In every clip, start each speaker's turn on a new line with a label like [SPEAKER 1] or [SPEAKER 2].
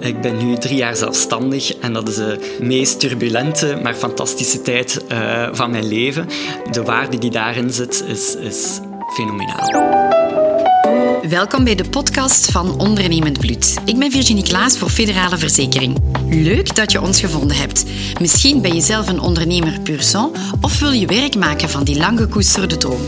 [SPEAKER 1] Ik ben nu drie jaar zelfstandig en dat is de meest turbulente, maar fantastische tijd uh, van mijn leven. De waarde die daarin zit is, is fenomenaal.
[SPEAKER 2] Welkom bij de podcast van Ondernemend Bloed. Ik ben Virginie Klaas voor Federale Verzekering. Leuk dat je ons gevonden hebt. Misschien ben je zelf een ondernemer pur sang of wil je werk maken van die lang gekoesterde droom.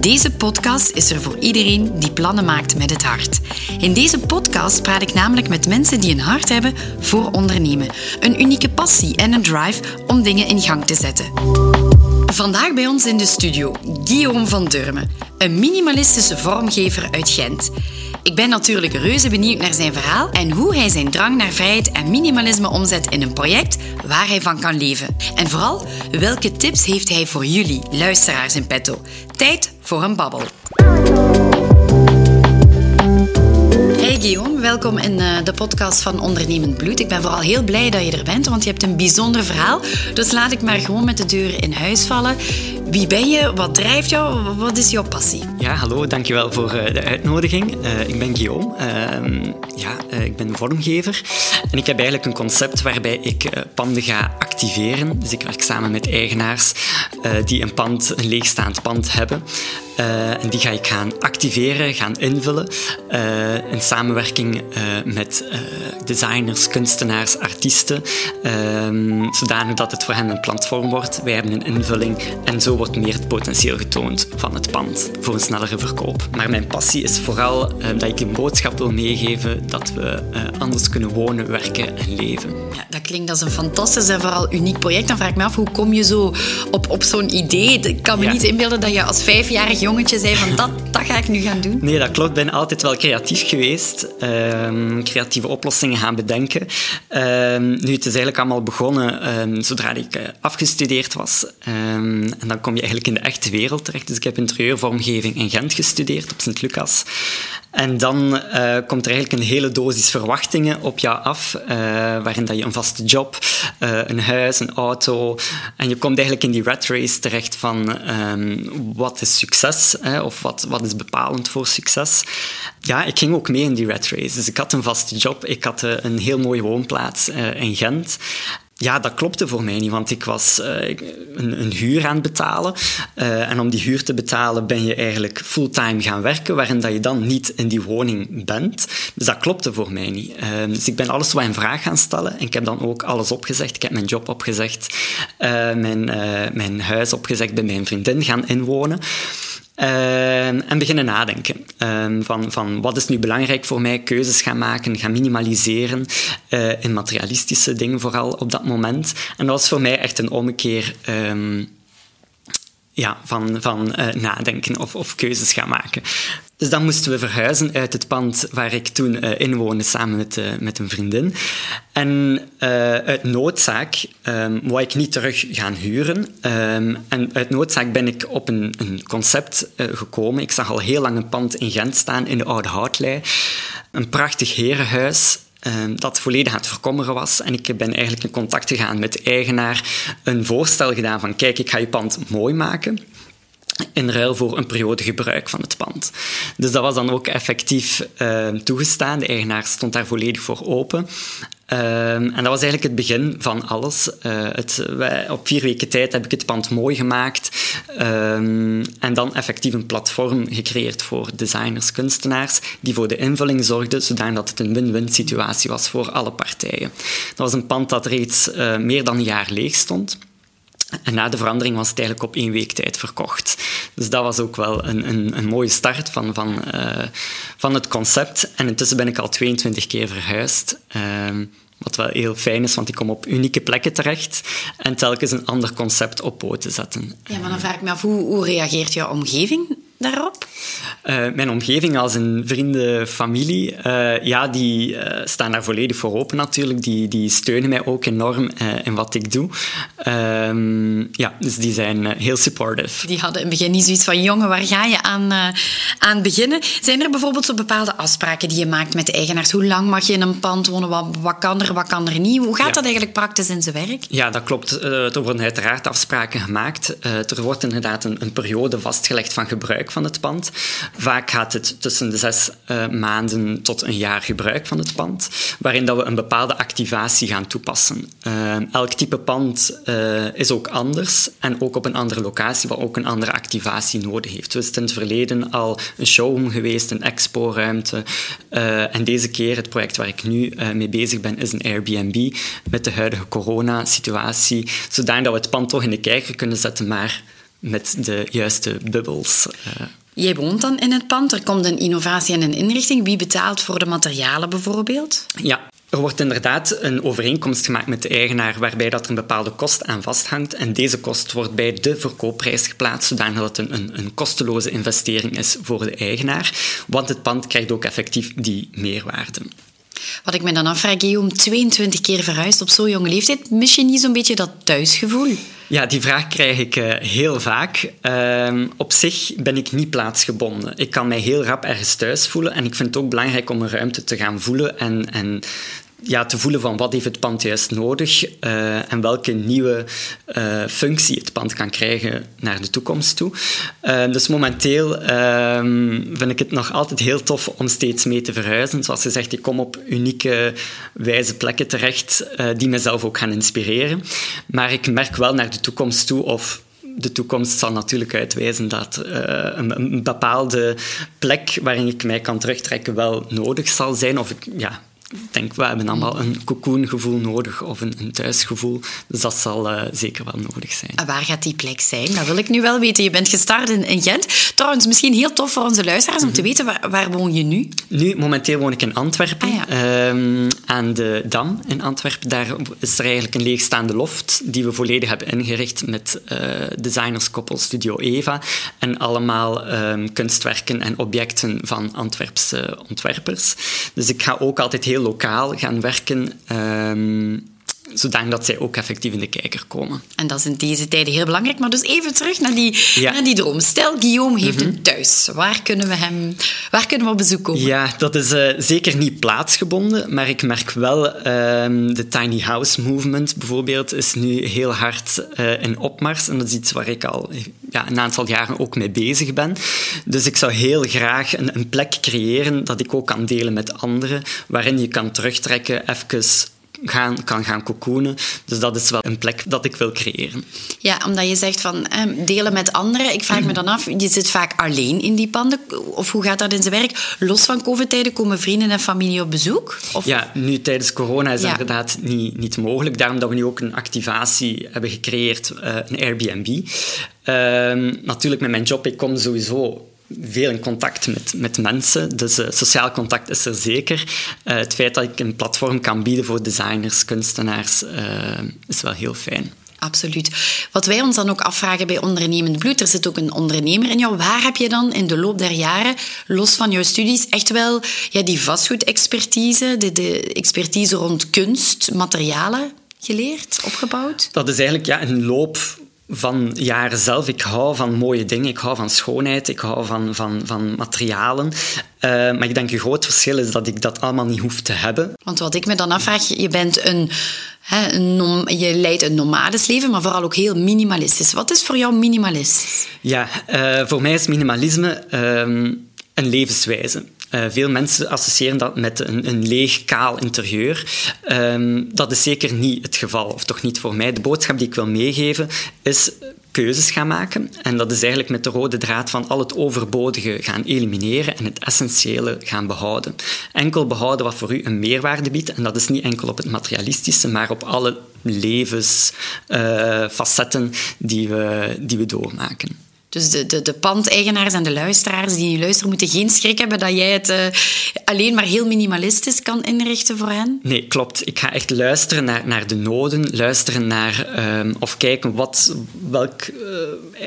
[SPEAKER 2] Deze podcast is er voor iedereen die plannen maakt met het hart. In deze podcast praat ik namelijk met mensen die een hart hebben voor ondernemen. Een unieke passie en een drive om dingen in gang te zetten. Vandaag bij ons in de studio Guillaume van Durmen, een minimalistische vormgever uit Gent. Ik ben natuurlijk reuze benieuwd naar zijn verhaal en hoe hij zijn drang naar vrijheid en minimalisme omzet in een project waar hij van kan leven. En vooral, welke tips heeft hij voor jullie, luisteraars in petto? Tijd voor een babbel. Hey Guillaume, welkom in eh, de podcast van Ondernemend Bloed. Ik ben vooral heel blij dat je er bent, want je hebt een bijzonder verhaal. Dus laat ik maar gewoon met de deur in huis vallen. Wie ben je? Wat drijft jou? Wat is jouw passie?
[SPEAKER 1] Ja, hallo, dankjewel voor uh, de uitnodiging. Uh, ik ben Guillaume. Uh, ja, ik ben vormgever. En ik heb eigenlijk een concept waarbij ik panden ga activeren. Dus ik werk samen met eigenaars die een pand, een leegstaand pand hebben. En die ga ik gaan activeren, gaan invullen. in samenwerking met designers, kunstenaars, artiesten. Ehm, zodanig dat het voor hen een platform wordt. Wij hebben een invulling en zo wordt meer het potentieel getoond van het pand voor een snellere verkoop. Maar mijn passie is vooral dat ik een boodschap wil meegeven dat we anders kunnen wonen, werken en leven.
[SPEAKER 2] Ja, dat klinkt als een fantastisch en vooral uniek project. Dan vraag ik me af, hoe kom je zo op, op zo'n idee? Ik kan me niet inbeelden dat je als vijfjarig jongetje zei van dat, dat ga ik nu gaan doen.
[SPEAKER 1] Nee, dat klopt. Ik ben altijd wel creatief geweest. Uh, creatieve oplossingen gaan bedenken. Ehm, nu, het is eigenlijk allemaal begonnen ehm, zodra ik eh, afgestudeerd was. en dan kom je eigenlijk in de echte wereld terecht. Dus ik heb interieurvormgeving in Gent gestudeerd, op Sint-Lucas. En dan uh, komt er eigenlijk een hele dosis verwachtingen op jou af, uh, waarin dat je een vaste job, uh, een huis, een auto, en je komt eigenlijk in die rat race terecht van um, wat is succes, hè, of wat, wat is bepalend voor succes. Ja, ik ging ook mee in die rat race. Dus ik had een vaste job, ik had een heel mooie woonplaats in Gent. Ja, dat klopte voor mij niet, want ik was uh, een, huur aan het betalen. Uh, en om die huur te betalen ben je eigenlijk fulltime gaan werken, waarin dat je dan niet in die woning bent. Dus dat klopte voor mij niet. Uh, dus ik ben alles wat in vraag gaan stellen. En ik heb dan ook alles opgezegd. Ik heb mijn job opgezegd, mijn, mijn huis opgezegd, bij mijn vriendin gaan inwonen. Uh, en beginnen nadenken. Uh, van, van wat is nu belangrijk voor mij? Keuzes gaan maken, gaan minimaliseren. In materialistische dingen vooral op dat moment. En dat was voor mij echt een ommekeer um, ja, van, van uh, nadenken of, of keuzes gaan maken. Dus dan moesten we verhuizen uit het pand waar ik toen uh, inwoonde samen met, uh, met een vriendin. En uh, uit noodzaak um, wou ik niet terug gaan huren. Um, en uit noodzaak ben ik op een, een concept gekomen. Ik zag al heel lang een pand in Gent staan, in de Oude Houtlei. Een prachtig herenhuis Ehm, dat volledig aan het verkommeren was. En ik ben eigenlijk in contact gegaan met de eigenaar, een voorstel gedaan van kijk, ik ga je pand mooi maken in ruil voor een periode gebruik van het pand. Dus dat was dan ook effectief uh, toegestaan. De eigenaar stond daar volledig voor open. Uh, en dat was eigenlijk het begin van alles. Uh, het, op vier weken tijd heb ik het pand mooi gemaakt um, en dan effectief een platform gecreëerd voor designers, kunstenaars, die voor de invulling zorgden, zodat het een win-win situatie was voor alle partijen. Dat was een pand dat reeds uh, meer dan een jaar leeg stond. En na de verandering was het eigenlijk op één week tijd verkocht. Dus dat was ook wel een, een, een mooie start van, van, uh, van het concept. En intussen ben ik al 22 keer verhuisd. Uh, wat wel heel fijn is, want ik kom op unieke plekken terecht en telkens een ander concept op poten zetten.
[SPEAKER 2] Ja, maar dan vraag ik me af, hoe, hoe reageert jouw omgeving daarop?
[SPEAKER 1] Uh, mijn omgeving als een vrienden, familie, uh, ja, die uh, staan daar volledig voor open natuurlijk. Die, die steunen mij ook enorm in wat ik doe. Ehm, ja, dus die zijn heel supportive.
[SPEAKER 2] Die hadden in het begin niet zoiets van, jongen, waar ga je aan, aan beginnen? Zijn er bijvoorbeeld zo bepaalde afspraken die je maakt met de eigenaars? Hoe lang mag je in een pand wonen? Wat, wat kan er, wat kan er niet? Hoe gaat ja. dat eigenlijk praktisch in zijn werk?
[SPEAKER 1] Ja, dat klopt. er worden uiteraard afspraken gemaakt. er wordt inderdaad een, een periode vastgelegd van gebruik van het pand. Vaak gaat het tussen de zes uh, maanden tot een jaar gebruik van het pand, waarin dat we een bepaalde activatie gaan toepassen. Uh, elk type pand uh, is ook anders en ook op een andere locatie, wat ook een andere activatie nodig heeft. Dus het in het verleden al een showroom geweest, een expo-ruimte. en deze keer, het project waar ik nu mee bezig ben, is een Airbnb met de huidige corona-situatie, zodanig dat we het pand toch in de kijker kunnen zetten, maar met de juiste bubbels.
[SPEAKER 2] Jij woont dan in het pand, er komt een innovatie en een inrichting. Wie betaalt voor de materialen bijvoorbeeld?
[SPEAKER 1] Ja, er wordt inderdaad een overeenkomst gemaakt met de eigenaar waarbij dat er een bepaalde kost aan vasthangt en deze kost wordt bij de verkoopprijs geplaatst zodanig dat het een, een, een kosteloze investering is voor de eigenaar, want het pand krijgt ook effectief die meerwaarde.
[SPEAKER 2] Wat ik me dan afvraag, Guillaume, 22 keer verhuisd op zo'n jonge leeftijd, mis je niet zo'n beetje dat thuisgevoel?
[SPEAKER 1] Ja, die vraag krijg ik uh, heel vaak. Uh, op zich ben ik niet plaatsgebonden. Ik kan mij heel rap ergens thuis voelen en ik vind het ook belangrijk om een ruimte te gaan voelen en, en ja, te voelen van wat heeft het pand juist nodig uh, en welke nieuwe uh, functie het pand kan krijgen naar de toekomst toe. Uh, dus momenteel ehm, vind ik het nog altijd heel tof om steeds mee te verhuizen. Zoals je zegt, ik kom op unieke wijze plekken terecht die mezelf ook gaan inspireren. Maar ik merk wel naar de toekomst toe of de toekomst zal natuurlijk uitwijzen dat een, een, bepaalde plek waarin ik mij kan terugtrekken wel nodig zal zijn. Of ik, ja, ik denk, we hebben allemaal een cocoongevoel nodig of een, een thuisgevoel. Dus dat zal uh, zeker wel nodig zijn.
[SPEAKER 2] En waar gaat die plek zijn? Dat wil ik nu wel weten. Je bent gestart in, in Gent. Trouwens, misschien heel tof voor onze luisteraars om te weten, waar, waar woon je nu?
[SPEAKER 1] Nu, momenteel woon ik in Antwerpen, ah, ja. um, aan de Dam in Antwerpen. Daar is er eigenlijk een leegstaande loft die we volledig hebben ingericht met uh, designerskoppel Studio Eva en allemaal um, kunstwerken en objecten van Antwerpse ontwerpers. Dus ik ga ook altijd heel lokaal gaan werken. Um, zodat zij ook effectief in de kijker komen.
[SPEAKER 2] En dat is in deze tijden heel belangrijk. Maar dus even terug naar die, naar die droom. Stel, Guillaume heeft een mhm. thuis. Waar kunnen we hem waar kunnen we op bezoek komen?
[SPEAKER 1] Ja, dat is uh, zeker niet plaatsgebonden. Maar ik merk wel, uh, de tiny house movement bijvoorbeeld is nu heel hard uh, in opmars. En dat is iets waar ik al ja, een aantal jaren ook mee bezig ben. Dus ik zou heel graag een, een plek creëren dat ik ook kan delen met anderen. Waarin je kan terugtrekken, even gaan, kan gaan cocoonen. Dus dat is wel een plek dat ik wil creëren.
[SPEAKER 2] Ja, omdat je zegt van delen met anderen. Ik vraag me dan af, je zit vaak alleen in die panden. Of hoe gaat dat in zijn werk? Los van covid-tijden komen vrienden en familie op bezoek? Of...
[SPEAKER 1] Ja, nu tijdens corona is dat inderdaad niet, niet mogelijk. Daarom dat we nu ook een activatie hebben gecreëerd, uh, een Airbnb. Uh, natuurlijk, met mijn job, ik kom sowieso veel in contact met, met mensen. Dus uh, sociaal contact is er zeker. Uh, het feit dat ik een platform kan bieden voor designers, kunstenaars, uh, is wel heel fijn.
[SPEAKER 2] Absoluut. Wat wij ons dan ook afvragen bij Ondernemend Bloed, er zit ook een ondernemer in jou. Waar heb je dan in de loop der jaren, los van jouw studies, echt wel ja, die vastgoedexpertise, de, de expertise rond kunst, materialen geleerd, opgebouwd?
[SPEAKER 1] Dat is eigenlijk ja, een loop van jaren zelf. Ik hou van mooie dingen, ik hou van schoonheid, ik hou van, van, van materialen. Uh, maar ik denk een groot verschil is dat ik dat allemaal niet hoef te hebben.
[SPEAKER 2] Want wat ik me dan afvraag, je bent een, hè, een je leidt een nomades leven, maar vooral ook heel minimalistisch. Wat is voor jou minimalistisch?
[SPEAKER 1] Ja, uh, voor mij is minimalisme uh, een levenswijze. Uh, veel mensen associëren dat met een, een leeg, kaal interieur. Um, dat is zeker niet het geval, of toch niet voor mij. De boodschap die ik wil meegeven is keuzes gaan maken. En dat is eigenlijk met de rode draad van al het overbodige gaan elimineren en het essentiële gaan behouden. Enkel behouden wat voor u een meerwaarde biedt. En dat is niet enkel op het materialistische, maar op alle levensfacetten uh, die, we, die we doormaken.
[SPEAKER 2] Dus de, de, de pandeigenaars en de luisteraars die nu luisteren, moeten geen schrik hebben dat jij het uh, alleen maar heel minimalistisch kan inrichten voor hen?
[SPEAKER 1] Nee, klopt. Ik ga echt luisteren naar, naar de noden, luisteren naar um, of kijken wat, welk, uh,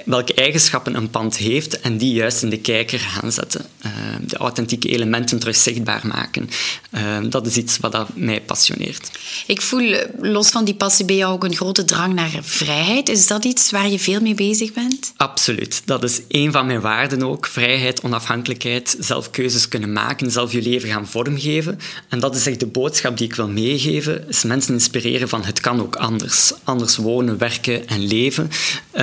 [SPEAKER 1] welke eigenschappen een pand heeft en die juist in de kijker gaan zetten. Uh, de authentieke elementen terug zichtbaar maken. Ehm, dat is iets wat dat mij passioneert.
[SPEAKER 2] Ik voel los van die passie bij jou ook een grote drang naar vrijheid. Is dat iets waar je veel mee bezig bent?
[SPEAKER 1] Absoluut. Dat is een van mijn waarden ook. Vrijheid, onafhankelijkheid, zelf keuzes kunnen maken, zelf je leven gaan vormgeven. En dat is echt de boodschap die ik wil meegeven. Is mensen inspireren van het kan ook anders. Anders wonen, werken en leven. Uh,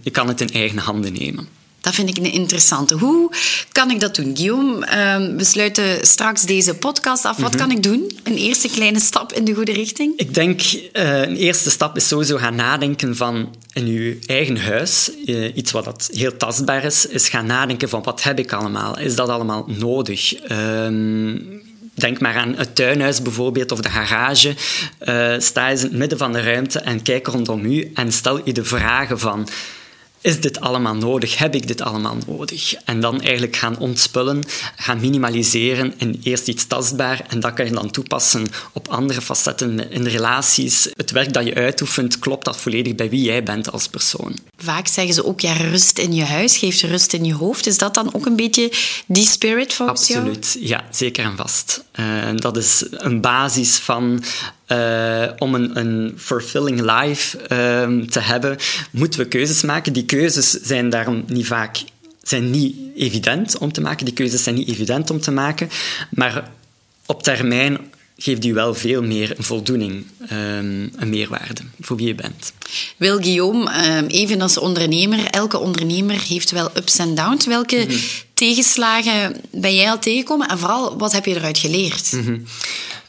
[SPEAKER 1] je kan het in eigen handen nemen.
[SPEAKER 2] Dat vind ik een interessante. Hoe kan ik dat doen? Guillaume, ehm, we sluiten straks deze podcast af. Wat kan ik doen? Een eerste kleine stap in de goede richting?
[SPEAKER 1] Ik denk, uh, een eerste stap is sowieso gaan nadenken van in je eigen huis, uh, iets wat dat heel tastbaar is, is gaan nadenken van wat heb ik allemaal? Is dat allemaal nodig? Ehm, Denk maar aan het tuinhuis bijvoorbeeld of de garage. Uh, sta eens in het midden van de ruimte en kijk rondom u en stel je de vragen van is dit allemaal nodig? Heb ik dit allemaal nodig? En dan eigenlijk gaan ontspullen, gaan minimaliseren in eerst iets tastbaar en dat kan je dan toepassen op andere facetten in relaties. Het werk dat je uitoefent, klopt dat volledig bij wie jij bent als persoon.
[SPEAKER 2] Vaak zeggen ze ook, ja, rust in je huis geeft rust in je hoofd. Is dat dan ook een beetje die spirit volgens
[SPEAKER 1] jou? Absoluut, ja, zeker en vast. Uh, dat is een basis van uh, om een, een fulfilling life uh, te hebben, moeten we keuzes maken. Die keuzes zijn daarom niet vaak zijn niet evident om te maken. Die keuzes zijn niet evident om te maken. Maar op termijn geeft u wel veel meer een voldoening, um, een meerwaarde voor wie je bent.
[SPEAKER 2] Wil Guillaume, um, even als ondernemer, elke ondernemer heeft wel ups en downs. Welke mm -hmm. tegenslagen ben jij al tegengekomen en vooral wat heb je eruit geleerd?
[SPEAKER 1] Mm -hmm.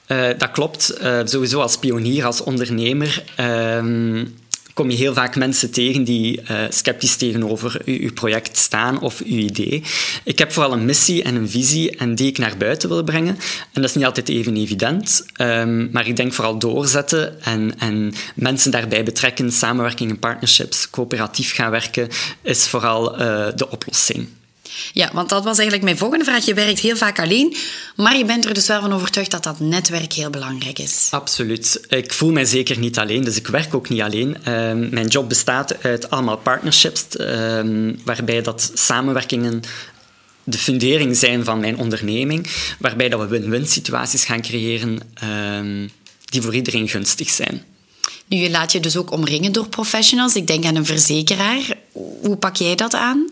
[SPEAKER 1] Uh, dat klopt. Uh, sowieso als pionier, als ondernemer, uh, kom je heel vaak mensen tegen die uh, sceptisch tegenover uw project staan of uw idee. Ik heb vooral een missie en een visie en die ik naar buiten wil brengen. En dat is niet altijd even evident, um, maar ik denk vooral doorzetten en, en mensen daarbij betrekken, samenwerking en partnerships, coöperatief gaan werken, is vooral de oplossing.
[SPEAKER 2] Ja, want dat was eigenlijk mijn volgende vraag. Je werkt heel vaak alleen, maar je bent er dus wel van overtuigd dat dat netwerk heel belangrijk is.
[SPEAKER 1] Absoluut. Ik voel mij zeker niet alleen, dus ik werk ook niet alleen. Uh, mijn job bestaat uit allemaal partnerships, uh, waarbij dat samenwerkingen de fundering zijn van mijn onderneming, waarbij dat we win-win situaties gaan creëren uh, die voor iedereen gunstig zijn.
[SPEAKER 2] Nu, je laat je dus ook omringen door professionals. Ik denk aan een verzekeraar. Hoe pak jij dat aan?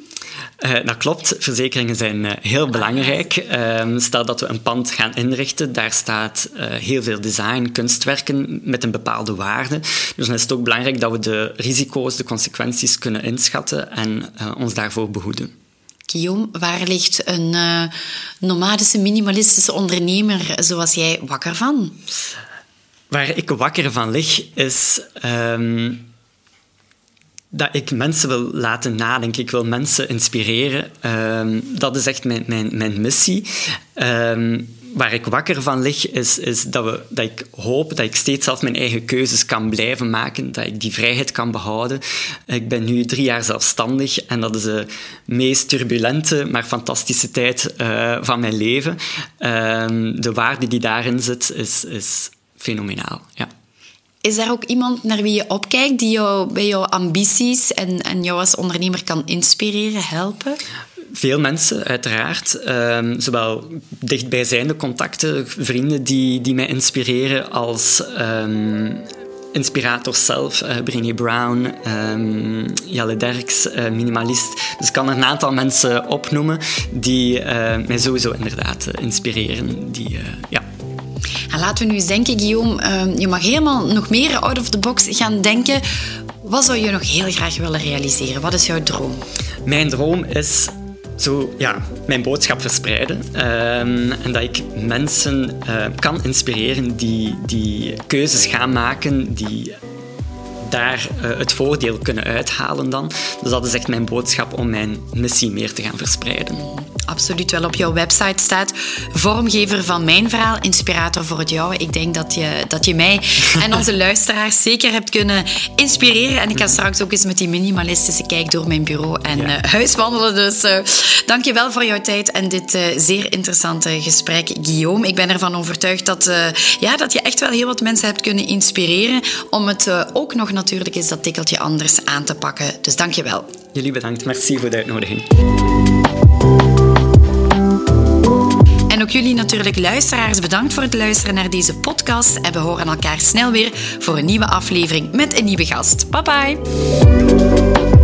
[SPEAKER 1] Uh, dat klopt, verzekeringen zijn uh, heel belangrijk. Uh, stel dat we een pand gaan inrichten, daar staat uh, heel veel design, kunstwerken met een bepaalde waarde. Dus dan is het ook belangrijk dat we de risico's, de consequenties kunnen inschatten en ons daarvoor behoeden.
[SPEAKER 2] Guillaume, waar ligt een nomadische, minimalistische ondernemer zoals jij wakker van?
[SPEAKER 1] Waar ik wakker van lig, is um, dat ik mensen wil laten nadenken. Ik wil mensen inspireren. Um, dat is echt mijn, mijn, mijn missie. Um, waar ik wakker van lig, is, is dat, we, dat ik hoop dat ik steeds zelf mijn eigen keuzes kan blijven maken, dat ik die vrijheid kan behouden. Ik ben nu drie jaar zelfstandig en dat is de meest turbulente, maar fantastische tijd uh, van mijn leven. Um, de waarde die daarin zit, is, is fenomenaal. Ja.
[SPEAKER 2] Is er ook iemand naar wie je opkijkt die jou bij jouw ambities en, en jou als ondernemer kan inspireren, helpen?
[SPEAKER 1] Veel mensen, uiteraard. Um, zowel dichtbijzijnde contacten, vrienden die, die mij inspireren, als um, inspirators zelf. Uh, Brown, um, Jelle Derks, uh, minimalist. Dus ik kan een aantal mensen opnoemen die uh, mij sowieso inderdaad inspireren. Die, ja,
[SPEAKER 2] laten we nu eens denken, Guillaume, uh, je mag helemaal nog meer out of the box gaan denken. Wat zou je nog heel graag willen realiseren? Wat is jouw droom?
[SPEAKER 1] Mijn droom is zo, ja, mijn boodschap verspreiden. Um, en dat ik mensen uh, kan inspireren die, die keuzes gaan maken, die daar uh, het voordeel kunnen uithalen dan. Dus dat is echt mijn boodschap om mijn missie meer te gaan verspreiden
[SPEAKER 2] absoluut wel op jouw website staat. Vormgever van mijn verhaal, inspirator voor het jouwe. Ik denk dat je, dat je mij en onze luisteraars zeker hebt kunnen inspireren. En ik ga straks ook eens met die minimalistische kijk door mijn bureau en ja. uh, huis wandelen. Dus uh, dank je wel voor jouw tijd en dit uh, zeer interessante gesprek, Guillaume. Ik ben ervan overtuigd dat, ja, dat je echt wel heel wat mensen hebt kunnen inspireren om het ook nog natuurlijk eens dat tikkeltje anders aan te pakken. Dus dank je wel.
[SPEAKER 1] Jullie bedankt. Merci voor de uitnodiging.
[SPEAKER 2] En ook jullie natuurlijk luisteraars bedankt voor het luisteren naar deze podcast. En we horen elkaar snel weer voor een nieuwe aflevering met een nieuwe gast. Bye bye!